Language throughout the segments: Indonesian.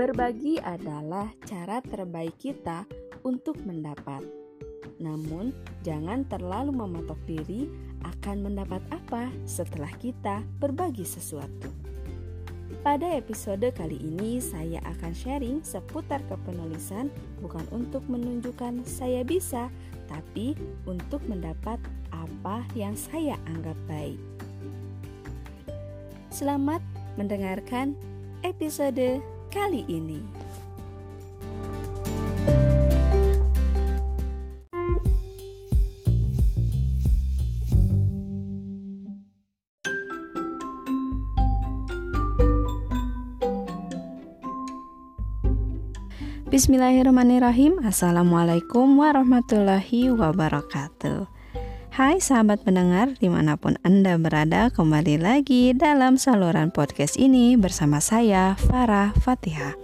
Berbagi adalah cara terbaik kita untuk mendapat. Namun, jangan terlalu mematok diri akan mendapat apa setelah kita berbagi sesuatu. Pada episode kali ini, saya akan sharing seputar kepenulisan, bukan untuk menunjukkan saya bisa, tapi untuk mendapat apa yang saya anggap baik. Selamat mendengarkan episode kali ini. Bismillahirrahmanirrahim Assalamualaikum warahmatullahi wabarakatuh Hai sahabat pendengar di mana pun Anda berada Kembali lagi dalam saluran podcast ini Bersama saya Farah Fatihah.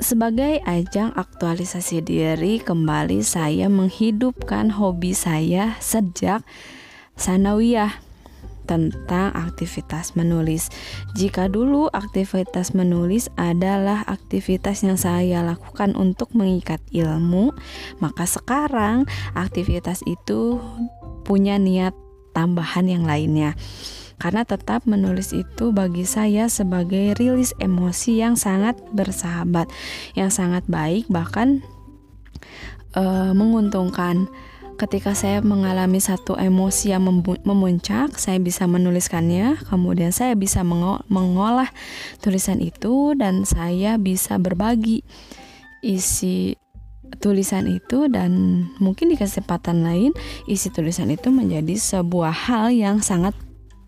Sebagai ajang aktualisasi diri Kembali saya menghidupkan hobi saya sejak Sanawiyah tentang aktivitas menulis. Jika dulu aktivitas menulis adalah aktivitas yang saya lakukan untuk mengikat ilmu, maka sekarang aktivitas itu punya niat tambahan yang lainnya. Karena tetap menulis itu bagi saya sebagai rilis emosi yang sangat bersahabat, yang sangat baik bahkan uh, menguntungkan ketika saya mengalami satu emosi yang memuncak, saya bisa menuliskannya, kemudian saya bisa mengolah tulisan itu dan saya bisa berbagi isi tulisan itu dan mungkin di kesempatan lain isi tulisan itu menjadi sebuah hal yang sangat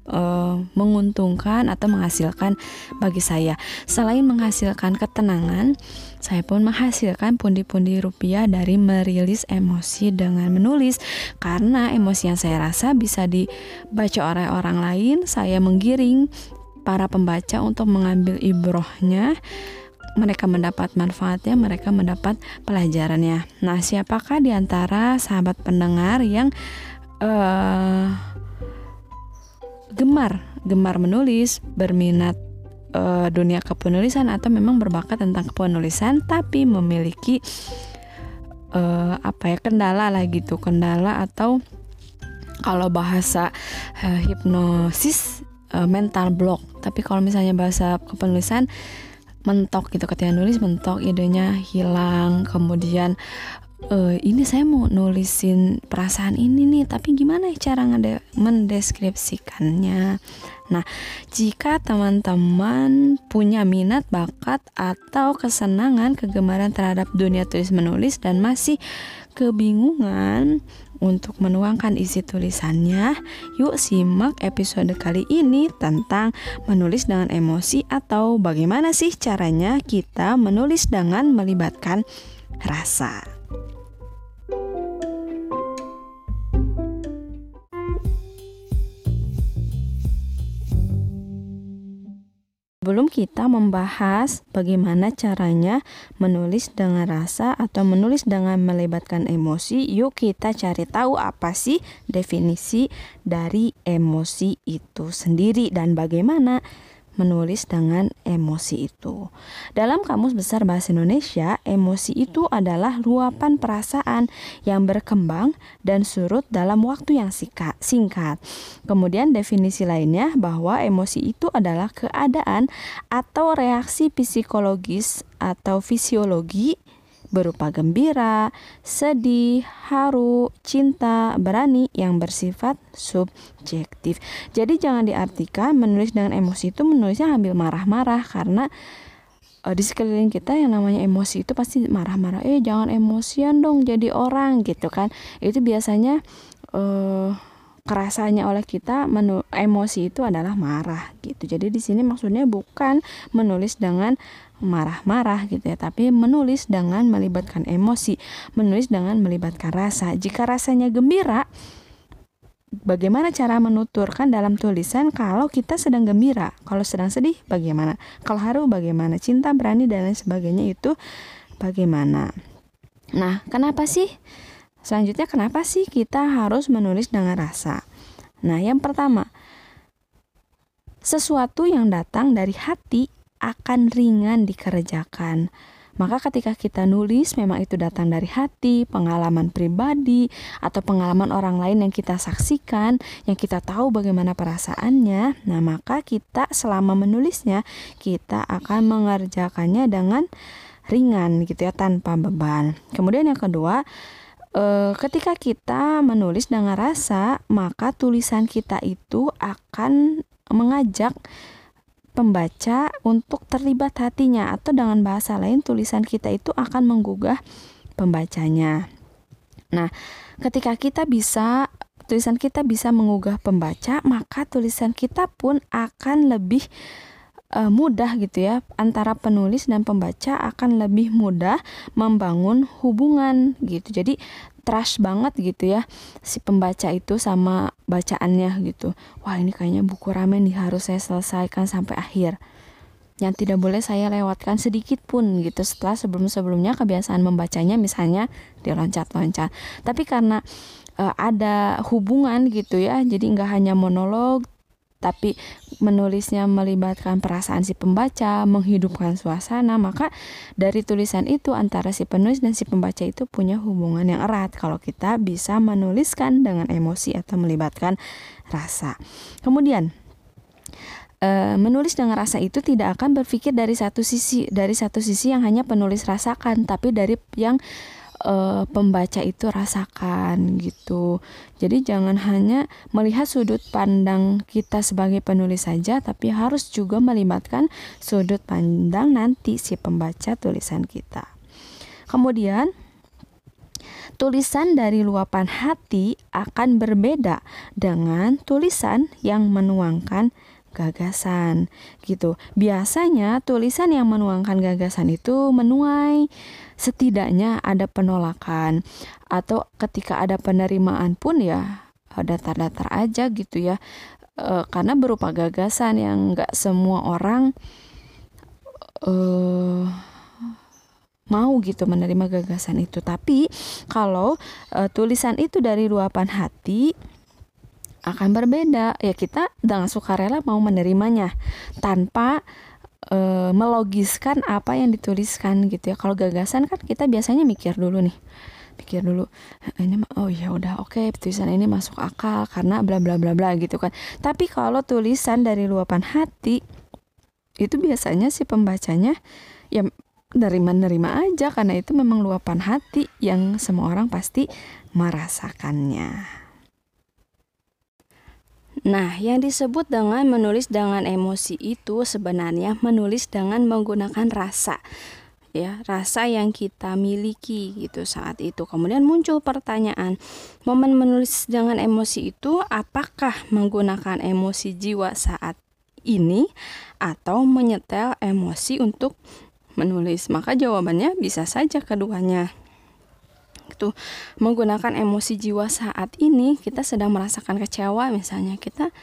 uh, menguntungkan atau menghasilkan bagi saya. Selain menghasilkan ketenangan, saya pun menghasilkan pundi-pundi rupiah dari merilis emosi dengan menulis karena emosi yang saya rasa bisa dibaca oleh orang lain. Saya menggiring para pembaca untuk mengambil ibrohnya mereka mendapat manfaatnya, mereka mendapat pelajarannya. Nah, siapakah di antara sahabat pendengar yang uh, gemar gemar menulis, berminat uh, dunia kepenulisan atau memang berbakat tentang kepenulisan tapi memiliki uh, apa ya kendala lah gitu, kendala atau kalau bahasa uh, hipnosis uh, mental block. Tapi kalau misalnya bahasa kepenulisan mentok gitu. Ketika nulis mentok idenya hilang. Kemudian uh, ini saya mau nulisin perasaan ini nih tapi gimana ya cara mendeskripsikannya nah jika teman-teman punya minat bakat atau kesenangan kegemaran terhadap dunia tulis menulis dan masih kebingungan untuk menuangkan isi tulisannya, yuk simak episode kali ini tentang menulis dengan emosi atau bagaimana sih caranya kita menulis dengan melibatkan rasa. Sebelum kita membahas bagaimana caranya menulis dengan rasa atau menulis dengan melibatkan emosi, yuk kita cari tahu apa sih definisi dari emosi itu sendiri dan bagaimana menulis dengan emosi itu. Dalam Kamus Besar Bahasa Indonesia, emosi itu adalah luapan perasaan yang berkembang dan surut dalam waktu yang singkat. Kemudian definisi lainnya bahwa emosi itu adalah keadaan atau reaksi psikologis atau fisiologi berupa gembira, sedih, haru, cinta, berani yang bersifat subjektif. Jadi jangan diartikan menulis dengan emosi itu menulisnya ambil marah-marah karena uh, di sekeliling kita yang namanya emosi itu pasti marah-marah. Eh jangan emosian dong jadi orang gitu kan. Itu biasanya uh, kerasanya oleh kita menu, emosi itu adalah marah gitu. Jadi di sini maksudnya bukan menulis dengan marah-marah gitu ya, tapi menulis dengan melibatkan emosi, menulis dengan melibatkan rasa. Jika rasanya gembira, bagaimana cara menuturkan dalam tulisan kalau kita sedang gembira, kalau sedang sedih bagaimana, kalau haru bagaimana, cinta, berani dan lain sebagainya itu bagaimana. Nah, kenapa sih Selanjutnya kenapa sih kita harus menulis dengan rasa? Nah, yang pertama, sesuatu yang datang dari hati akan ringan dikerjakan. Maka ketika kita nulis memang itu datang dari hati, pengalaman pribadi atau pengalaman orang lain yang kita saksikan, yang kita tahu bagaimana perasaannya. Nah, maka kita selama menulisnya kita akan mengerjakannya dengan ringan gitu ya tanpa beban. Kemudian yang kedua, e, ketika kita menulis dengan rasa, maka tulisan kita itu akan mengajak pembaca untuk terlibat hatinya atau dengan bahasa lain tulisan kita itu akan menggugah pembacanya. Nah, ketika kita bisa tulisan kita bisa menggugah pembaca, maka tulisan kita pun akan lebih uh, mudah gitu ya. Antara penulis dan pembaca akan lebih mudah membangun hubungan gitu. Jadi trust banget gitu ya si pembaca itu sama bacaannya gitu. Wah ini kayaknya buku ramen nih harus saya selesaikan sampai akhir. Yang tidak boleh saya lewatkan sedikit pun gitu. Setelah sebelum-sebelumnya kebiasaan membacanya misalnya diloncat-loncat. Tapi karena uh, ada hubungan gitu ya jadi nggak hanya monolog tapi menulisnya melibatkan perasaan si pembaca, menghidupkan suasana, maka dari tulisan itu antara si penulis dan si pembaca itu punya hubungan yang erat kalau kita bisa menuliskan dengan emosi atau melibatkan rasa. Kemudian e, menulis dengan rasa itu tidak akan berpikir dari satu sisi dari satu sisi yang hanya penulis rasakan, tapi dari yang uh, pembaca itu rasakan gitu. Jadi jangan hanya melihat sudut pandang kita sebagai penulis saja, tapi harus juga melibatkan sudut pandang nanti si pembaca tulisan kita. Kemudian tulisan dari luapan hati akan berbeda dengan tulisan yang menuangkan gagasan gitu. Biasanya tulisan yang menuangkan gagasan itu menuai setidaknya ada penolakan atau ketika ada penerimaan pun ya datar-datar aja gitu ya e, karena berupa gagasan yang nggak semua orang e, mau gitu menerima gagasan itu tapi kalau e, tulisan itu dari luapan hati akan berbeda. Ya kita dengan sukarela mau menerimanya tanpa e, melogiskan apa yang dituliskan gitu ya. Kalau gagasan kan kita biasanya mikir dulu nih pikir dulu eh, ini oh ya udah oke okay, tulisan ini masuk akal karena bla bla bla bla gitu kan. Tapi kalau tulisan dari luapan hati itu biasanya si pembacanya ya nerima-nerima aja karena itu memang luapan hati yang semua orang pasti merasakannya. Nah, yang disebut dengan menulis dengan emosi itu sebenarnya menulis dengan menggunakan rasa. Ya, rasa yang kita miliki gitu saat itu. Kemudian muncul pertanyaan, momen menulis dengan emosi itu apakah menggunakan emosi jiwa saat ini atau menyetel emosi untuk menulis? Maka jawabannya bisa saja keduanya menggunakan emosi jiwa saat ini kita sedang merasakan kecewa misalnya kita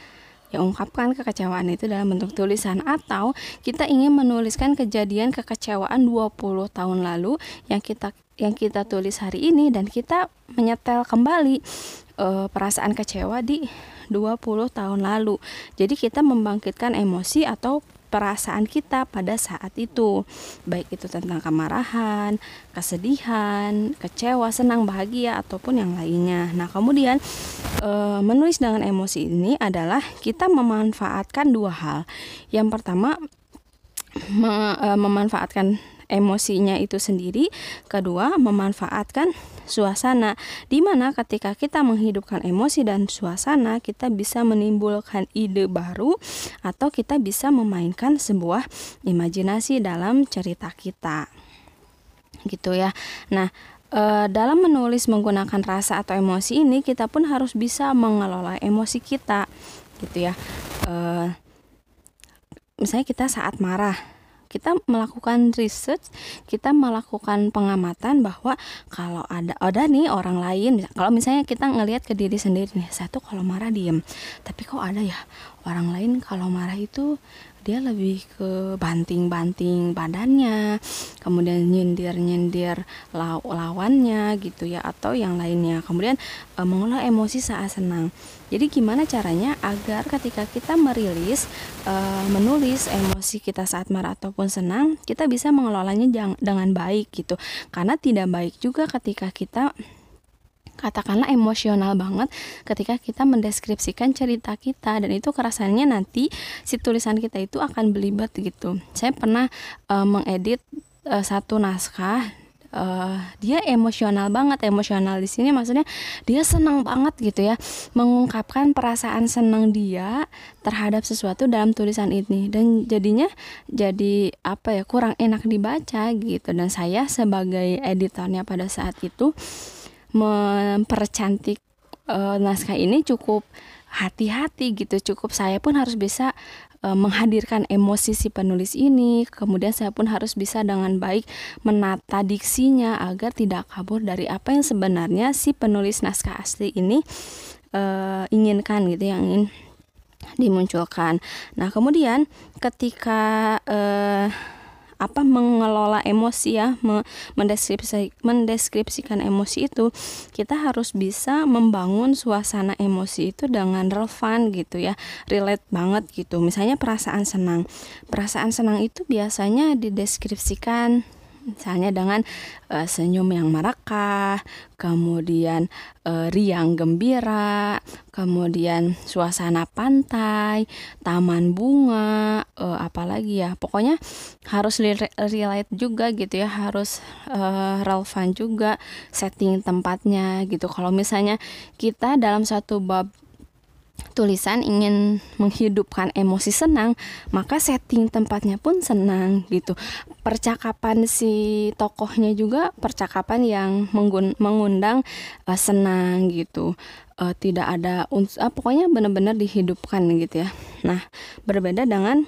ya ungkapkan kekecewaan itu dalam bentuk tulisan atau kita ingin menuliskan kejadian kekecewaan 20 tahun lalu yang kita yang kita tulis hari ini dan kita menyetel kembali e, perasaan kecewa di 20 tahun lalu. Jadi kita membangkitkan emosi atau perasaan kita pada saat itu, baik itu tentang kemarahan, kesedihan, kecewa, senang, bahagia, ataupun yang lainnya. Nah, kemudian e, menulis dengan emosi ini adalah kita memanfaatkan dua hal. Yang pertama, me, e, memanfaatkan emosinya itu sendiri, kedua memanfaatkan suasana di mana ketika kita menghidupkan emosi dan suasana kita bisa menimbulkan ide baru atau kita bisa memainkan sebuah imajinasi dalam cerita kita. Gitu ya. Nah, e, dalam menulis menggunakan rasa atau emosi ini kita pun harus bisa mengelola emosi kita gitu ya. E, misalnya kita saat marah kita melakukan research, kita melakukan pengamatan bahwa kalau ada ada nih orang lain, kalau misalnya kita ngelihat ke diri sendiri nih, satu kalau marah diem, tapi kok ada ya orang lain kalau marah itu dia lebih ke banting-banting badannya kemudian nyindir-nyindir law lawannya gitu ya atau yang lainnya. Kemudian e, mengolah emosi saat senang jadi gimana caranya agar ketika kita merilis e, menulis emosi kita saat marah ataupun senang kita bisa mengelolanya dengan baik gitu karena tidak baik juga ketika kita katakanlah emosional banget ketika kita mendeskripsikan cerita kita dan itu kerasannya nanti si tulisan kita itu akan belibet gitu. Saya pernah uh, mengedit uh, satu naskah uh, dia emosional banget emosional di sini maksudnya dia senang banget gitu ya mengungkapkan perasaan senang dia terhadap sesuatu dalam tulisan ini. Dan jadinya jadi apa ya kurang enak dibaca gitu. Dan saya sebagai editornya pada saat itu mempercantik uh, naskah ini cukup hati-hati gitu. Cukup saya pun harus bisa uh, menghadirkan emosi si penulis ini. Kemudian saya pun harus bisa dengan baik menata diksinya agar tidak kabur dari apa yang sebenarnya si penulis naskah asli ini uh, inginkan gitu yang ingin dimunculkan. Nah kemudian ketika uh, apa mengelola emosi ya mendeskripsi, mendeskripsikan emosi itu kita harus bisa membangun suasana emosi itu dengan relevan gitu ya relate banget gitu. Misalnya perasaan senang. Perasaan senang itu biasanya dideskripsikan misalnya dengan uh, senyum yang merekah, kemudian uh, riang gembira, kemudian suasana pantai, taman bunga, uh, apalagi ya, pokoknya harus relate juga gitu ya, harus uh, relevan juga setting tempatnya gitu. Kalau misalnya kita dalam satu bab tulisan ingin menghidupkan emosi senang, maka setting tempatnya pun senang gitu. Percakapan si tokohnya juga percakapan yang mengundang uh, senang gitu. Uh, tidak ada uh, pokoknya benar-benar dihidupkan gitu ya. Nah, berbeda dengan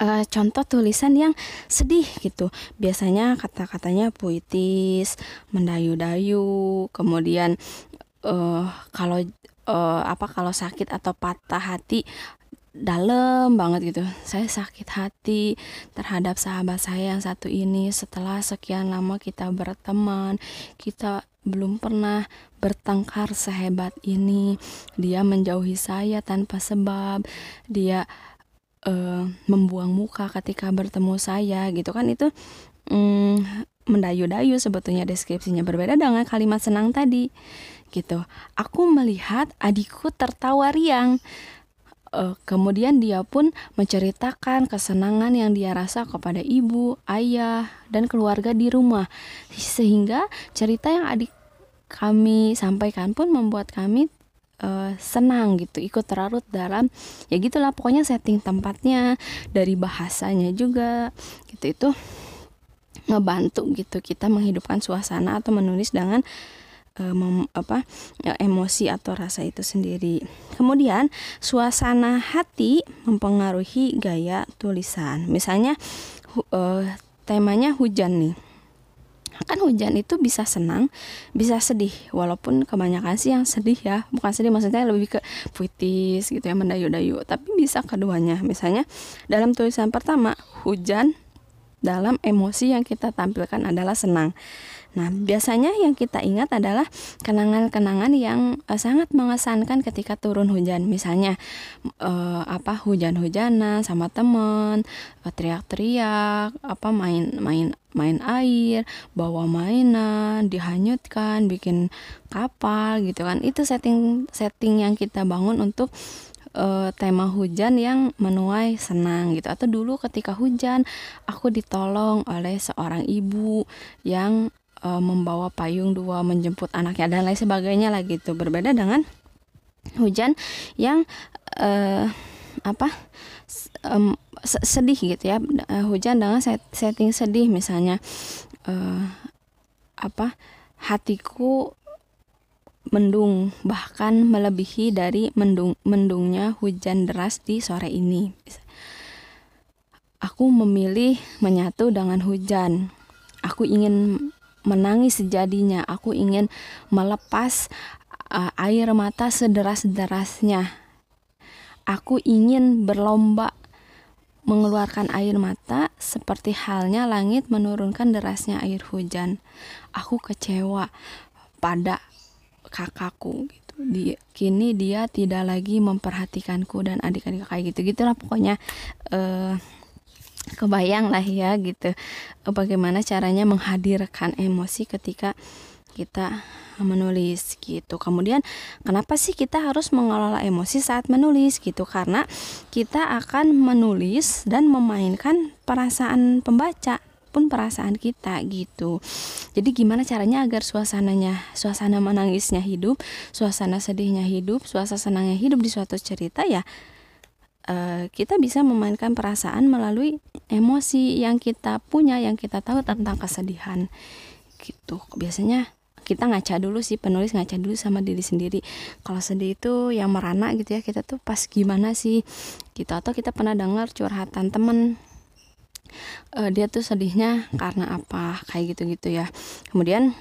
uh, contoh tulisan yang sedih gitu. Biasanya kata-katanya puitis, mendayu-dayu, kemudian uh, kalau uh, apa kalau sakit atau patah hati dalam banget gitu. Saya sakit hati terhadap sahabat saya yang satu ini setelah sekian lama kita berteman, kita belum pernah bertengkar sehebat ini. Dia menjauhi saya tanpa sebab. Dia uh, membuang muka ketika bertemu saya gitu kan itu mm, mendayu-dayu sebetulnya deskripsinya berbeda dengan kalimat senang tadi gitu. Aku melihat adikku tertawa riang. Uh, kemudian dia pun menceritakan kesenangan yang dia rasa kepada ibu, ayah, dan keluarga di rumah. Sehingga cerita yang adik kami sampaikan pun membuat kami uh, senang gitu, ikut terlarut dalam ya gitulah pokoknya setting tempatnya, dari bahasanya juga gitu itu ngebantu gitu kita menghidupkan suasana atau menulis dengan uh, mem, apa uh, emosi atau rasa itu sendiri. Kemudian suasana hati mempengaruhi gaya tulisan. Misalnya uh, temanya hujan nih. Kan hujan itu bisa senang, bisa sedih. Walaupun kebanyakan sih yang sedih ya, bukan sedih maksudnya lebih ke puitis gitu ya, mendayu-dayu. Tapi bisa keduanya. Misalnya dalam tulisan pertama, hujan dalam emosi yang kita tampilkan adalah senang. Nah, biasanya yang kita ingat adalah kenangan-kenangan yang uh, sangat mengesankan ketika turun hujan. Misalnya uh, apa hujan-hujanan sama teman, uh, teriak-teriak, apa main-main main air, bawa mainan, dihanyutkan, bikin kapal gitu kan. Itu setting setting yang kita bangun untuk uh, tema hujan yang menuai senang gitu atau dulu ketika hujan aku ditolong oleh seorang ibu yang uh, membawa payung dua menjemput anaknya dan lain sebagainya lah gitu. Berbeda dengan hujan yang uh, apa sedih gitu ya. Uh, hujan dengan set setting sedih misalnya. Uh, apa hatiku mendung bahkan melebihi dari mendung mendungnya hujan deras di sore ini. Aku memilih menyatu dengan hujan. Aku ingin menangis sejadinya. Aku ingin melepas uh, air mata sederas-derasnya. aku ingin berlomba mengeluarkan air mata seperti halnya langit menurunkan derasnya air hujan. Aku kecewa pada kakakku gitu. Dia, kini dia tidak lagi memperhatikanku dan adik-adik kayak gitu gitulah pokoknya uh, kebayang lah ya gitu bagaimana caranya menghadirkan emosi ketika kita menulis gitu. Kemudian kenapa sih kita harus mengelola emosi saat menulis gitu? Karena kita akan menulis dan memainkan perasaan pembaca pun perasaan kita gitu. Jadi gimana caranya agar suasananya, suasana menangisnya hidup, suasana sedihnya hidup, suasana senangnya hidup di suatu cerita ya uh, kita bisa memainkan perasaan melalui emosi yang kita punya, yang kita tahu tentang kesedihan gitu. Biasanya kita ngaca dulu sih penulis ngaca dulu sama diri sendiri. Kalau sedih itu yang merana gitu ya kita tuh pas gimana sih gitu. Atau kita pernah dengar curhatan temen uh, dia tuh sedihnya karena apa kayak gitu-gitu ya. Kemudian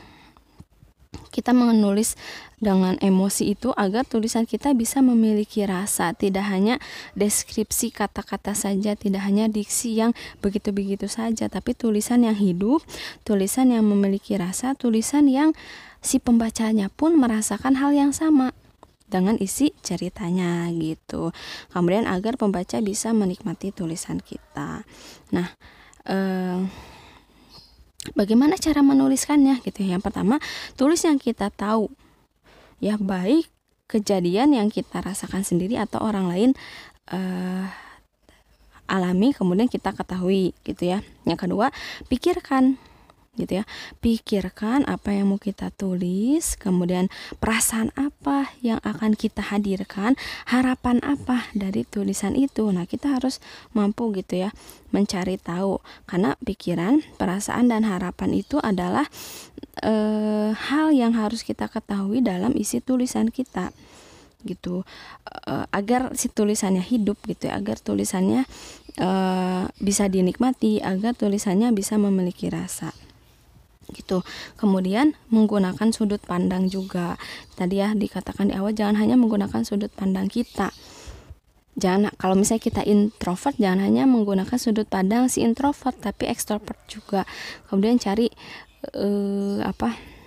kita menulis dengan emosi itu agar tulisan kita bisa memiliki rasa, tidak hanya deskripsi kata-kata saja, tidak hanya diksi yang begitu-begitu saja, tapi tulisan yang hidup, tulisan yang memiliki rasa, tulisan yang si pembacanya pun merasakan hal yang sama dengan isi ceritanya gitu. Kemudian agar pembaca bisa menikmati tulisan kita. Nah, eh, Bagaimana cara menuliskannya gitu ya? Yang pertama, tulis yang kita tahu. Ya, baik kejadian yang kita rasakan sendiri atau orang lain uh, alami kemudian kita ketahui gitu ya. Yang kedua, pikirkan gitu ya. Pikirkan apa yang mau kita tulis kemudian perasaan apa yang akan kita hadirkan harapan apa dari tulisan itu. Nah kita harus mampu gitu ya mencari tahu. Karena pikiran perasaan dan harapan itu adalah e, hal yang harus kita ketahui dalam isi tulisan kita gitu. E, agar si tulisannya hidup gitu ya agar tulisannya e, bisa dinikmati agar tulisannya bisa memiliki rasa gitu. Kemudian menggunakan sudut pandang juga. Tadi ya dikatakan di awal jangan hanya menggunakan sudut pandang kita. Jangan kalau misalnya kita introvert jangan hanya menggunakan sudut pandang si introvert tapi ekstrovert juga. Kemudian cari uh, apa?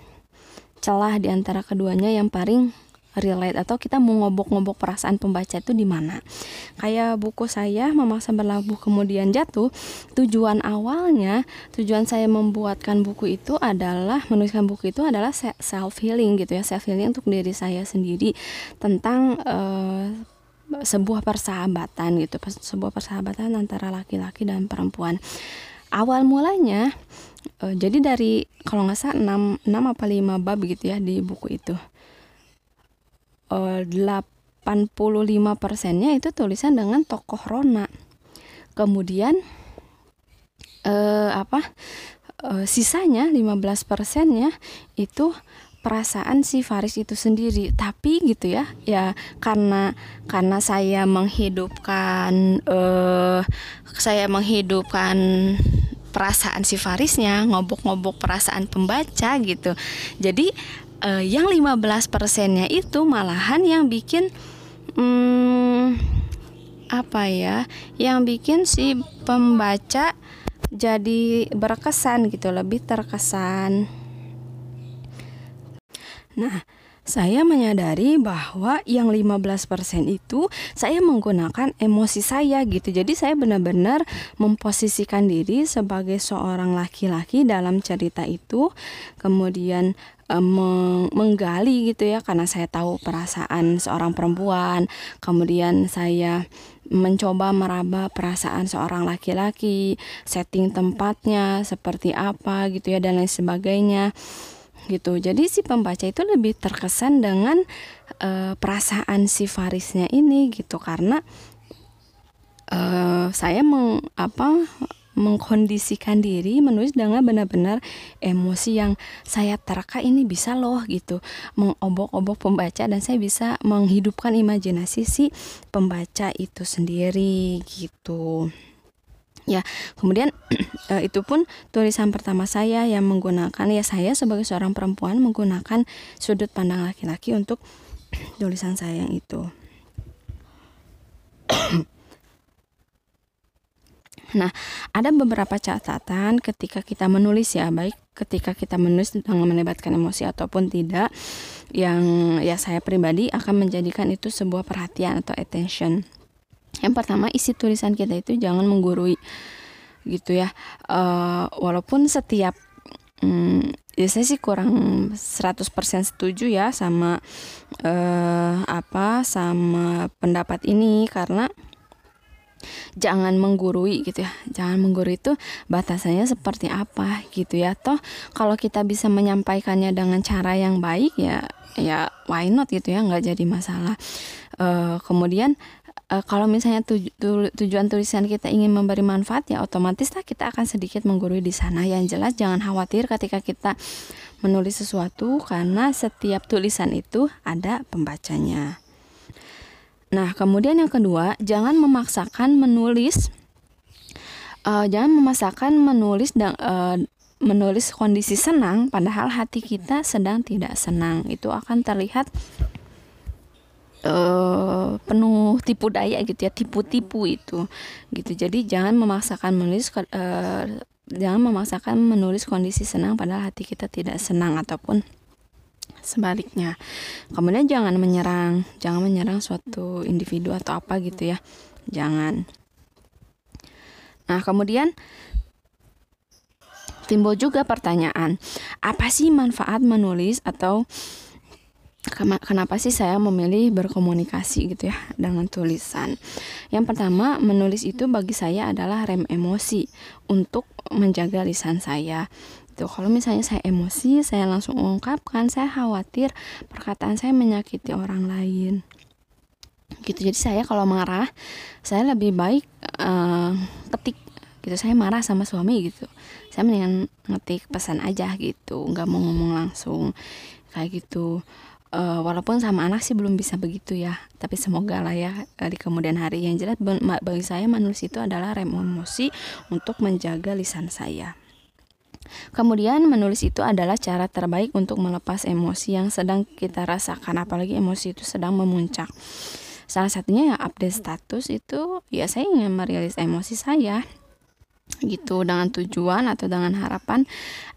celah di antara keduanya yang paling relate atau kita mau ngobok-ngobok perasaan pembaca itu di mana. Kayak buku saya Memaksa Berlabuh Kemudian Jatuh, tujuan awalnya, tujuan saya membuatkan buku itu adalah menuliskan buku itu adalah self healing gitu ya, self healing untuk diri saya sendiri tentang uh, sebuah persahabatan gitu, sebuah persahabatan antara laki-laki dan perempuan. Awal mulanya uh, jadi dari kalau nggak salah 6, 6 apa 5 bab gitu ya di buku itu 85 eh, persennya itu tulisan dengan tokoh Rona. Kemudian eh, apa? Eh, sisanya 15 persennya itu perasaan si Faris itu sendiri tapi gitu ya ya karena karena saya menghidupkan eh, saya menghidupkan perasaan si Farisnya ngobok-ngobok perasaan pembaca gitu jadi uh, yang 15 persennya itu malahan yang bikin hmm, apa ya yang bikin si pembaca jadi berkesan gitu lebih terkesan. Nah saya menyadari bahwa yang 15% itu saya menggunakan emosi saya gitu. Jadi saya benar-benar memposisikan diri sebagai seorang laki-laki dalam cerita itu. Kemudian e, menggali gitu ya karena saya tahu perasaan seorang perempuan. Kemudian saya mencoba meraba perasaan seorang laki-laki, setting tempatnya seperti apa gitu ya dan lain sebagainya gitu. Jadi si pembaca itu lebih terkesan dengan uh, perasaan si Farisnya ini gitu. Karena uh, saya meng apa mengkondisikan diri menulis dengan benar-benar emosi yang saya terka ini bisa loh gitu. Mengobok-obok pembaca dan saya bisa menghidupkan imajinasi si pembaca itu sendiri gitu ya kemudian eh, itu pun tulisan pertama saya yang menggunakan ya saya sebagai seorang perempuan menggunakan sudut pandang laki-laki untuk tulisan saya yang itu Nah, ada beberapa catatan ketika kita menulis ya, baik ketika kita menulis tentang melibatkan emosi ataupun tidak, yang ya saya pribadi akan menjadikan itu sebuah perhatian atau attention. Yang pertama, isi tulisan kita itu jangan menggurui gitu ya. Uh, walaupun setiap hmm, ya saya sih kurang 100% setuju ya sama uh, apa sama pendapat ini. Karena jangan menggurui gitu ya. Jangan menggurui itu batasannya seperti apa gitu ya. Toh kalau kita bisa menyampaikannya dengan cara yang baik ya ya why not gitu ya. Nggak jadi masalah. Uh, kemudian uh, kalau misalnya tuju, tu, tujuan tulisan kita ingin memberi manfaat ya otomatis lah kita akan sedikit menggurui di sana yang jelas jangan khawatir ketika kita menulis sesuatu karena setiap tulisan itu ada pembacanya Nah, kemudian yang kedua, jangan memaksakan menulis uh, jangan memaksakan menulis dan uh, menulis kondisi senang padahal hati kita sedang tidak senang. Itu akan terlihat uh, penuh tipu daya gitu ya, tipu-tipu itu. Gitu. Jadi jangan memaksakan menulis uh, jangan memaksakan menulis kondisi senang padahal hati kita tidak senang ataupun sebaliknya. Kemudian jangan menyerang, jangan menyerang suatu individu atau apa gitu ya. Jangan. Nah, kemudian timbul juga pertanyaan, apa sih manfaat menulis atau kenapa sih saya memilih berkomunikasi gitu ya dengan tulisan? Yang pertama, menulis itu bagi saya adalah rem emosi untuk menjaga lisan saya. Gitu kalau misalnya saya emosi saya langsung ungkapkan saya khawatir perkataan saya menyakiti orang lain. Gitu jadi saya kalau marah saya lebih baik uh, ketik gitu saya marah sama suami gitu. Saya mendingan ngetik pesan aja gitu nggak mau ngomong langsung kayak gitu uh, walaupun sama anak sih belum bisa begitu ya tapi semoga lah ya uh, di kemudian hari. Yang jelas bagi saya menulis itu adalah rem emosi untuk menjaga lisan saya. Kemudian menulis itu adalah cara terbaik untuk melepas emosi yang sedang kita rasakan apalagi emosi itu sedang memuncak. Salah satunya ya update status itu ya saya ingin merilis emosi saya gitu dengan tujuan atau dengan harapan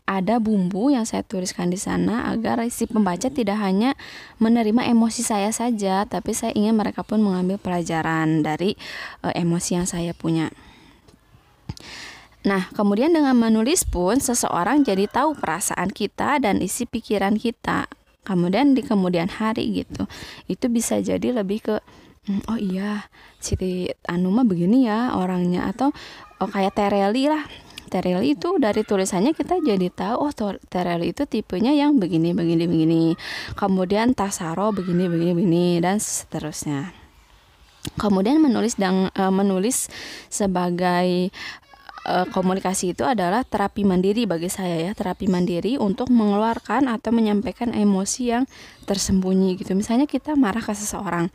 ada bumbu yang saya tuliskan di sana agar si pembaca tidak hanya menerima emosi saya saja tapi saya ingin mereka pun mengambil pelajaran dari uh, emosi yang saya punya. Nah, kemudian dengan menulis pun seseorang jadi tahu perasaan kita dan isi pikiran kita. Kemudian di kemudian hari gitu. Itu bisa jadi lebih ke oh iya, si Anu mah begini ya orangnya atau oh, kayak Tereli lah. Tereli itu dari tulisannya kita jadi tahu oh Tereli itu tipenya yang begini begini begini. Kemudian Tasaro begini begini begini dan seterusnya kemudian menulis dan uh, menulis sebagai uh, komunikasi itu adalah terapi mandiri bagi saya ya terapi mandiri untuk mengeluarkan atau menyampaikan emosi yang tersembunyi gitu. Misalnya kita marah ke seseorang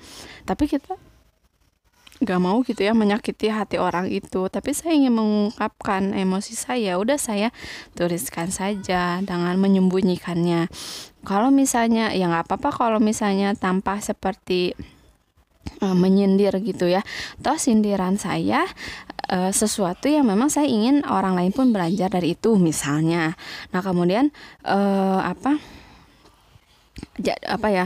tapi kita gak mau gitu ya menyakiti hati orang itu. Tapi saya ingin mengungkapkan emosi saya udah saya tuliskan saja dengan menyembunyikannya. Kalau misalnya ya nggak apa-apa kalau misalnya tanpa seperti uh, menyindir gitu ya. Toh sindiran saya uh, sesuatu yang memang saya ingin orang lain pun belajar dari itu misalnya. Nah, kemudian uh, apa apa ya?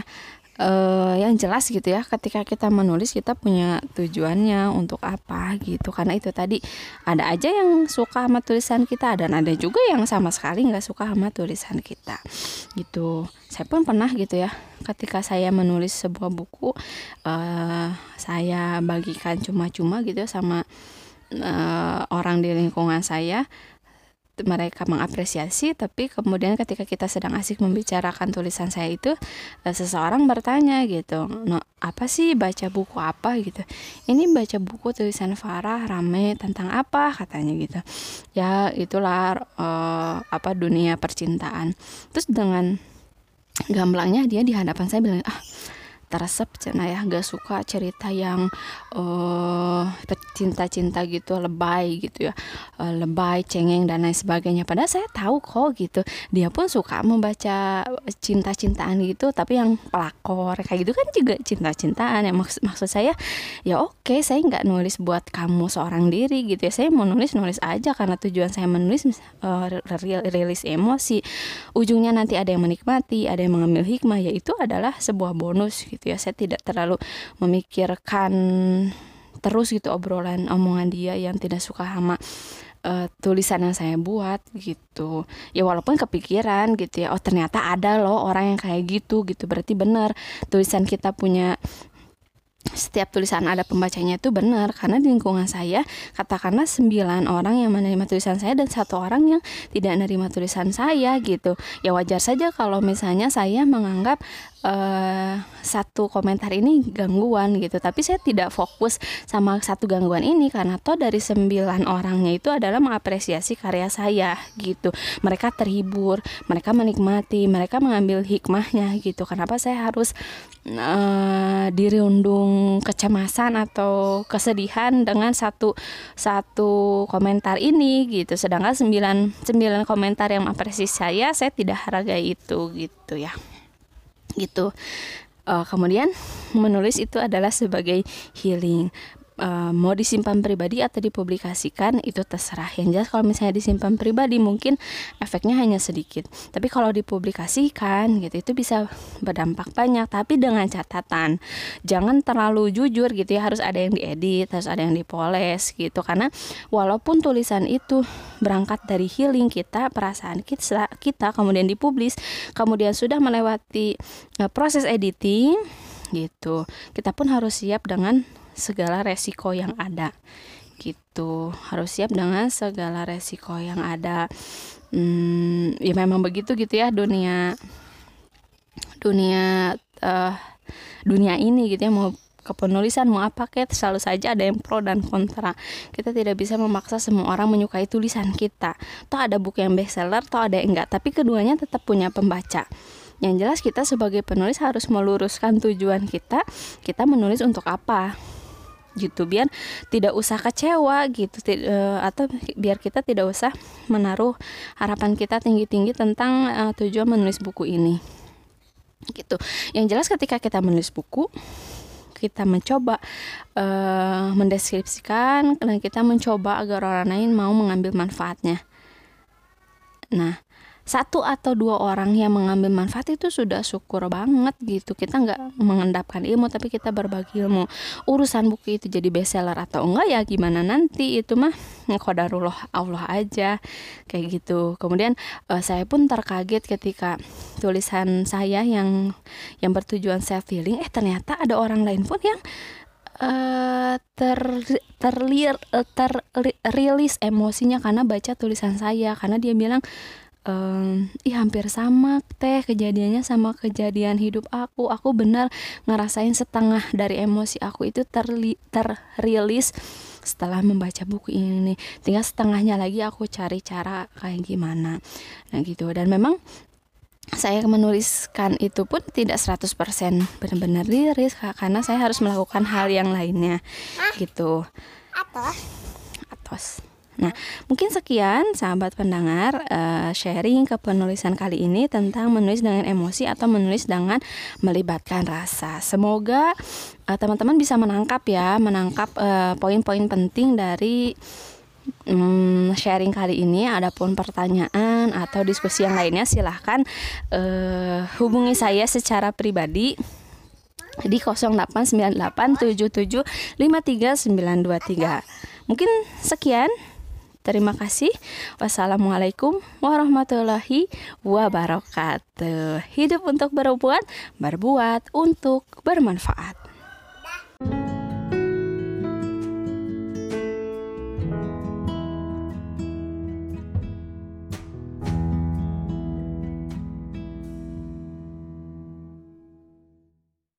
Uh, yang jelas gitu ya ketika kita menulis kita punya tujuannya untuk apa gitu. Karena itu tadi ada aja yang suka sama tulisan kita dan ada juga yang sama sekali nggak suka sama tulisan kita. Gitu. Saya pun pernah gitu ya ketika saya menulis sebuah buku uh, saya bagikan cuma-cuma gitu ya sama uh, orang di lingkungan saya mereka mengapresiasi tapi kemudian ketika kita sedang asik membicarakan tulisan saya itu eh, seseorang bertanya gitu no apa sih baca buku apa? gitu. Ini baca buku tulisan Farah rame tentang apa? katanya gitu. Ya itulah uh, apa dunia percintaan. Terus dengan gamblangnya dia di hadapan saya bilang ah teresep cina ya gak suka cerita yang uh, cinta-cinta gitu lebay gitu ya uh, lebay cengeng dan lain sebagainya. Padahal saya tahu kok gitu dia pun suka membaca cinta-cintaan gitu tapi yang pelakor kayak gitu kan juga cinta-cintaan ya. Maksud maksud saya ya oke okay, saya nggak nulis buat kamu seorang diri gitu ya. Saya mau nulis nulis aja karena tujuan saya menulis uh, rilis emosi. Ujungnya nanti ada yang menikmati ada yang mengambil hikmah yaitu adalah sebuah bonus gitu ya. Saya tidak terlalu memikirkan terus gitu obrolan omongan dia yang tidak suka sama uh, tulisan yang saya buat gitu. Ya walaupun kepikiran gitu ya oh ternyata ada loh orang yang kayak gitu gitu. Berarti benar tulisan kita punya setiap tulisan ada pembacanya itu benar. Karena di lingkungan saya katakanlah sembilan orang yang menerima tulisan saya dan satu orang yang tidak menerima tulisan saya gitu. Ya wajar saja kalau misalnya saya menganggap uh, satu komentar ini gangguan gitu. Tapi saya tidak fokus sama satu gangguan ini karena toh dari sembilan orangnya itu adalah mengapresiasi karya saya gitu. Mereka terhibur mereka menikmati mereka mengambil hikmahnya gitu. Kenapa saya harus uh, dirundung kecemasan atau kesedihan dengan satu satu komentar ini gitu. Sedangkan sembilan sembilan komentar yang mengapresiasi saya saya tidak hargai itu gitu ya gitu. Uh, kemudian menulis itu adalah sebagai healing uh, mau disimpan pribadi atau dipublikasikan itu terserah. Yang jelas kalau misalnya disimpan pribadi mungkin efeknya hanya sedikit. Tapi kalau dipublikasikan gitu itu bisa berdampak banyak. Tapi dengan catatan jangan terlalu jujur gitu ya. Harus ada yang diedit harus ada yang dipoles gitu. Karena walaupun tulisan itu berangkat dari healing kita perasaan kita kita kemudian dipublis kemudian sudah melewati uh, proses editing gitu kita pun harus siap dengan segala resiko yang ada. Gitu. Harus siap dengan segala resiko yang ada. Hmm, ya memang begitu gitu ya dunia dunia uh, dunia ini gitu ya. Mau kepenulisan mau apa kayak selalu saja ada yang pro dan kontra. Kita tidak bisa memaksa semua orang menyukai tulisan kita. Toh ada buku yang bestseller toh ada yang enggak. Tapi keduanya tetap punya pembaca. Yang jelas kita sebagai penulis harus meluruskan tujuan kita kita menulis untuk apa gitu biar tidak usah kecewa gitu uh, atau biar kita tidak usah menaruh harapan kita tinggi-tinggi tentang uh, tujuan menulis buku ini. Gitu. Yang jelas ketika kita menulis buku kita mencoba uh, mendeskripsikan dan kita mencoba agar orang lain mau mengambil manfaatnya. Nah satu atau dua orang yang mengambil manfaat itu sudah syukur banget gitu. Kita nggak mengendapkan ilmu tapi kita berbagi ilmu. Urusan buku itu jadi bestseller atau enggak ya gimana nanti? Itu mah kodarullah Allah aja. Kayak gitu. Kemudian uh, saya pun terkaget ketika tulisan saya yang yang bertujuan self healing eh ternyata ada orang lain pun yang uh, ter terlir terrilis emosinya karena baca tulisan saya. Karena dia bilang um, ih hampir sama teh kejadiannya sama kejadian hidup aku. Aku benar ngerasain setengah dari emosi aku itu terli terrilis setelah membaca buku ini. Nih tinggal setengahnya lagi aku cari cara kayak gimana. Nah gitu. Dan memang saya menuliskan itu pun tidak 100% benar-benar liris karena saya harus melakukan hal yang lainnya. Gitu. Atos? Atos Nah, mungkin sekian sahabat pendengar uh, sharing kepenulisan kali ini tentang menulis dengan emosi atau menulis dengan melibatkan rasa. Semoga uh, teman-teman bisa menangkap ya, menangkap uh, poin-poin penting dari um, sharing kali ini. Adapun pertanyaan atau diskusi yang lainnya silahkan uh, hubungi saya secara pribadi di 0898775393. Mungkin sekian Terima kasih. Wassalamualaikum warahmatullahi wabarakatuh. Hidup untuk berbuat, berbuat untuk bermanfaat.